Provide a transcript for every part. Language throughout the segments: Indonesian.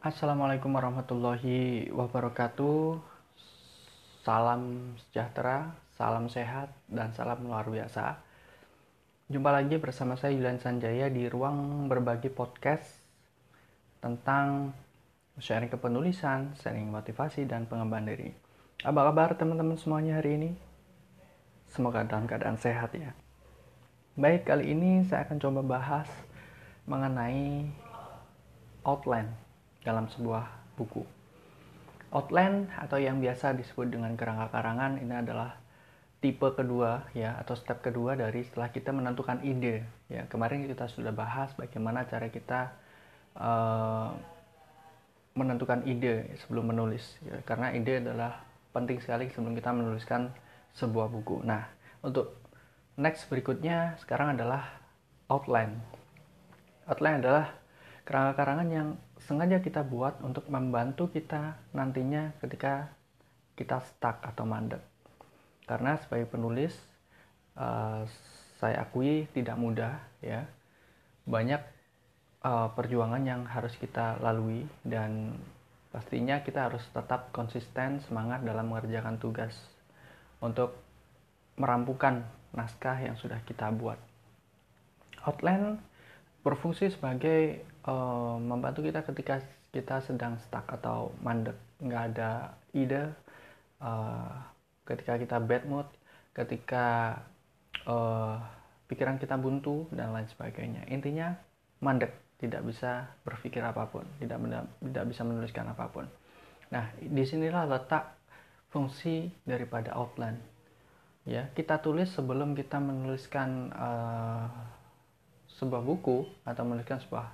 Assalamualaikum warahmatullahi wabarakatuh. Salam sejahtera, salam sehat, dan salam luar biasa. Jumpa lagi bersama saya Yulian Sanjaya di ruang berbagi podcast tentang sharing kepenulisan, sharing motivasi, dan pengembangan diri. Apa kabar teman-teman semuanya hari ini? Semoga dalam keadaan sehat ya. Baik, kali ini saya akan coba bahas mengenai outline dalam sebuah buku. Outline atau yang biasa disebut dengan kerangka karangan ini adalah tipe kedua ya atau step kedua dari setelah kita menentukan ide. Ya kemarin kita sudah bahas bagaimana cara kita uh, menentukan ide sebelum menulis. Ya, karena ide adalah penting sekali sebelum kita menuliskan sebuah buku. Nah untuk next berikutnya sekarang adalah outline. Outline adalah kerangka karangan yang sengaja kita buat untuk membantu kita nantinya ketika kita stuck atau mandek. Karena sebagai penulis, uh, saya akui tidak mudah ya. Banyak uh, perjuangan yang harus kita lalui dan pastinya kita harus tetap konsisten semangat dalam mengerjakan tugas untuk merampukan naskah yang sudah kita buat. Outline berfungsi sebagai uh, membantu kita ketika kita sedang stuck atau mandek. Nggak ada ide uh, ketika kita bad mood ketika uh, pikiran kita buntu dan lain sebagainya. Intinya mandek. Tidak bisa berpikir apa pun. Tidak tidak bisa menuliskan apa pun. Nah di sinilah letak fungsi daripada outline. Ya kita tulis sebelum kita menuliskan uh, sebuah buku atau menuliskan sebuah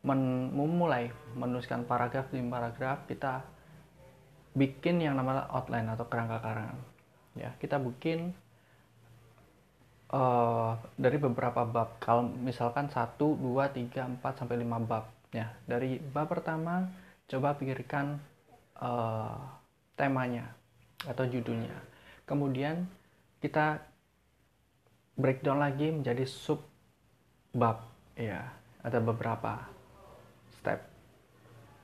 men memulai menuliskan paragraf demi paragraf kita bikin yang namanya outline atau kerangka karangan. Ya kita bikin uh, dari beberapa bab. Kalau misalkan 1, 2, 3, 4 sampai 5 bab ya. Dari bab pertama coba pikirkan uh, temanya atau judulnya. Kemudian kita breakdown lagi menjadi sub bab ya ada beberapa step.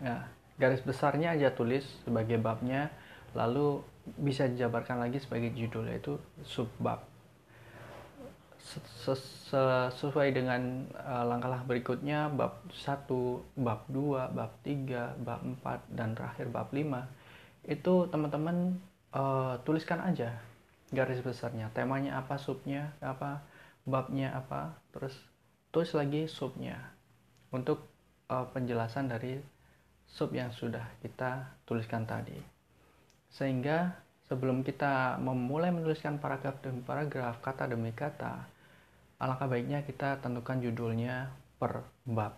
Ya, garis besarnya aja tulis sebagai babnya, lalu bisa dijabarkan lagi sebagai judul yaitu subbab. Sesuai dengan uh, langkah-langkah berikutnya bab 1, bab 2, bab 3, bab 4 dan terakhir bab 5 itu teman-teman uh, tuliskan aja garis besarnya, temanya apa, subnya apa, babnya apa, terus tulis lagi subnya untuk uh, penjelasan dari sub yang sudah kita tuliskan tadi. Sehingga sebelum kita memulai menuliskan paragraf demi paragraf, kata demi kata, alangkah baiknya kita tentukan judulnya per bab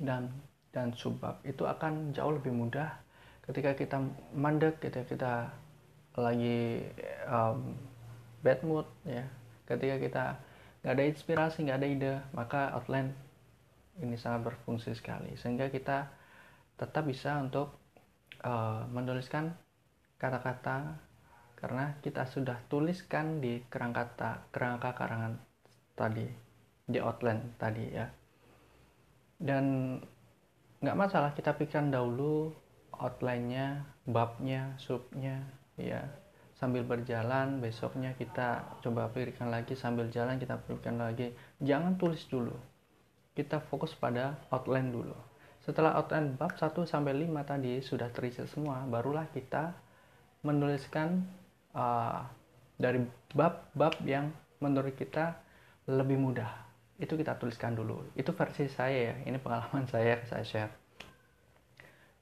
dan dan subbab itu akan jauh lebih mudah ketika kita mandek ketika kita lagi um, bad mood ya ketika kita nggak ada inspirasi nggak ada ide. Maka outline ini sangat berfungsi sekali. Sehingga kita tetap bisa untuk uh, menuliskan kata-kata karena kita sudah tuliskan di kerangka kerangka karangan tadi di outline tadi ya. Dan nggak masalah kita pikirkan dahulu outline-nya babnya subnya ya sambil berjalan besoknya kita coba pikirkan lagi sambil jalan kita pikirkan lagi jangan tulis dulu kita fokus pada outline dulu. Setelah outline bab 1 sampai 5 tadi sudah terisi semua, barulah kita menuliskan uh, dari bab-bab yang menurut kita lebih mudah. Itu kita tuliskan dulu. Itu versi saya ya. Ini pengalaman saya saya share.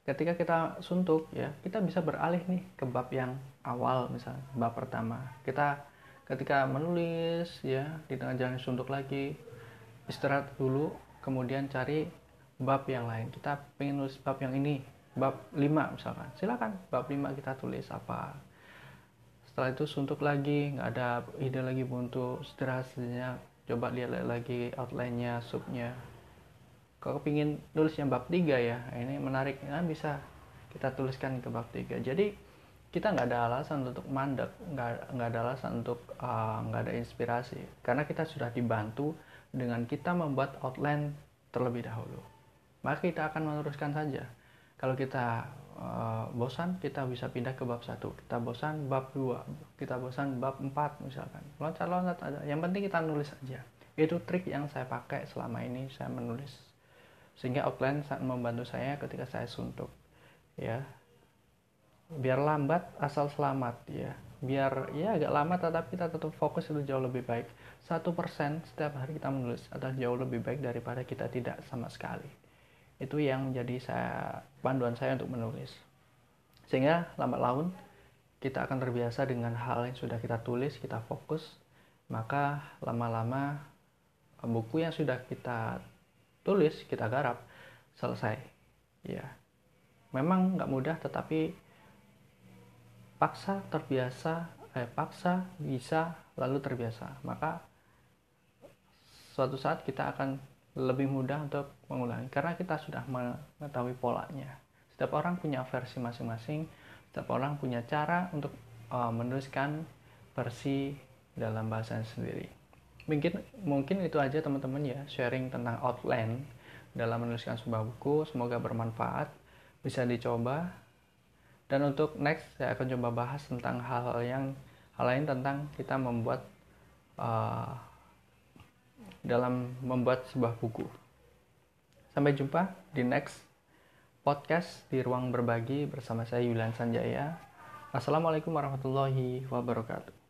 Ketika kita suntuk ya, kita bisa beralih nih ke bab yang awal misalnya, bab pertama. Kita ketika menulis ya di tengah jalan suntuk lagi istirahat dulu kemudian cari bab yang lain. Kita pengen nulis bab yang ini bab 5 misalkan. Silakan bab 5 kita tulis apa. Setelah itu suntuk lagi nggak ada ide lagi buntu istirahat coba lihat lagi outline-nya subnya kalau pingin nulisnya bab 3 ya ini menarik. Nah, bisa kita tuliskan ke bab 3 jadi kita nggak ada alasan untuk mandek nggak nggak ada alasan untuk uh, nggak ada inspirasi. Karena kita sudah dibantu dengan kita membuat outline terlebih dahulu. maka kita akan meneruskan saja. Kalau kita uh, bosan kita bisa pindah ke bab satu. Kita bosan bab dua. Kita bosan bab empat misalkan. Loncat-loncat aja. Yang penting kita nulis aja. Itu trik yang saya pakai selama ini saya menulis sehingga outline sangat membantu saya ketika saya suntuk ya. Biar lambat asal selamat ya. Biar ya agak lama tetapi kita tetap fokus itu jauh lebih baik. Satu persen setiap hari kita menulis adalah jauh lebih baik daripada kita tidak sama sekali. Itu yang menjadi saya panduan saya untuk menulis. Sehingga lambat laun kita akan terbiasa dengan hal yang sudah kita tulis kita fokus maka lama-lama buku yang sudah kita tulis kita garap selesai. Ya. Memang nggak mudah tetapi paksa terbiasa eh paksa bisa lalu terbiasa. Maka suatu saat kita akan lebih mudah untuk mengulangi karena kita sudah mengetahui polanya. Setiap orang punya versi masing-masing setiap orang punya cara untuk uh, menuliskan versi dalam bahasa sendiri mungkin mungkin itu aja teman-teman ya sharing tentang outline dalam menuliskan sebuah buku semoga bermanfaat bisa dicoba dan untuk next saya akan coba bahas tentang hal-hal yang hal lain tentang kita membuat uh, dalam membuat sebuah buku. Sampai jumpa di next podcast di ruang berbagi bersama saya Yulian Sanjaya. Assalamualaikum warahmatullahi wabarakatuh.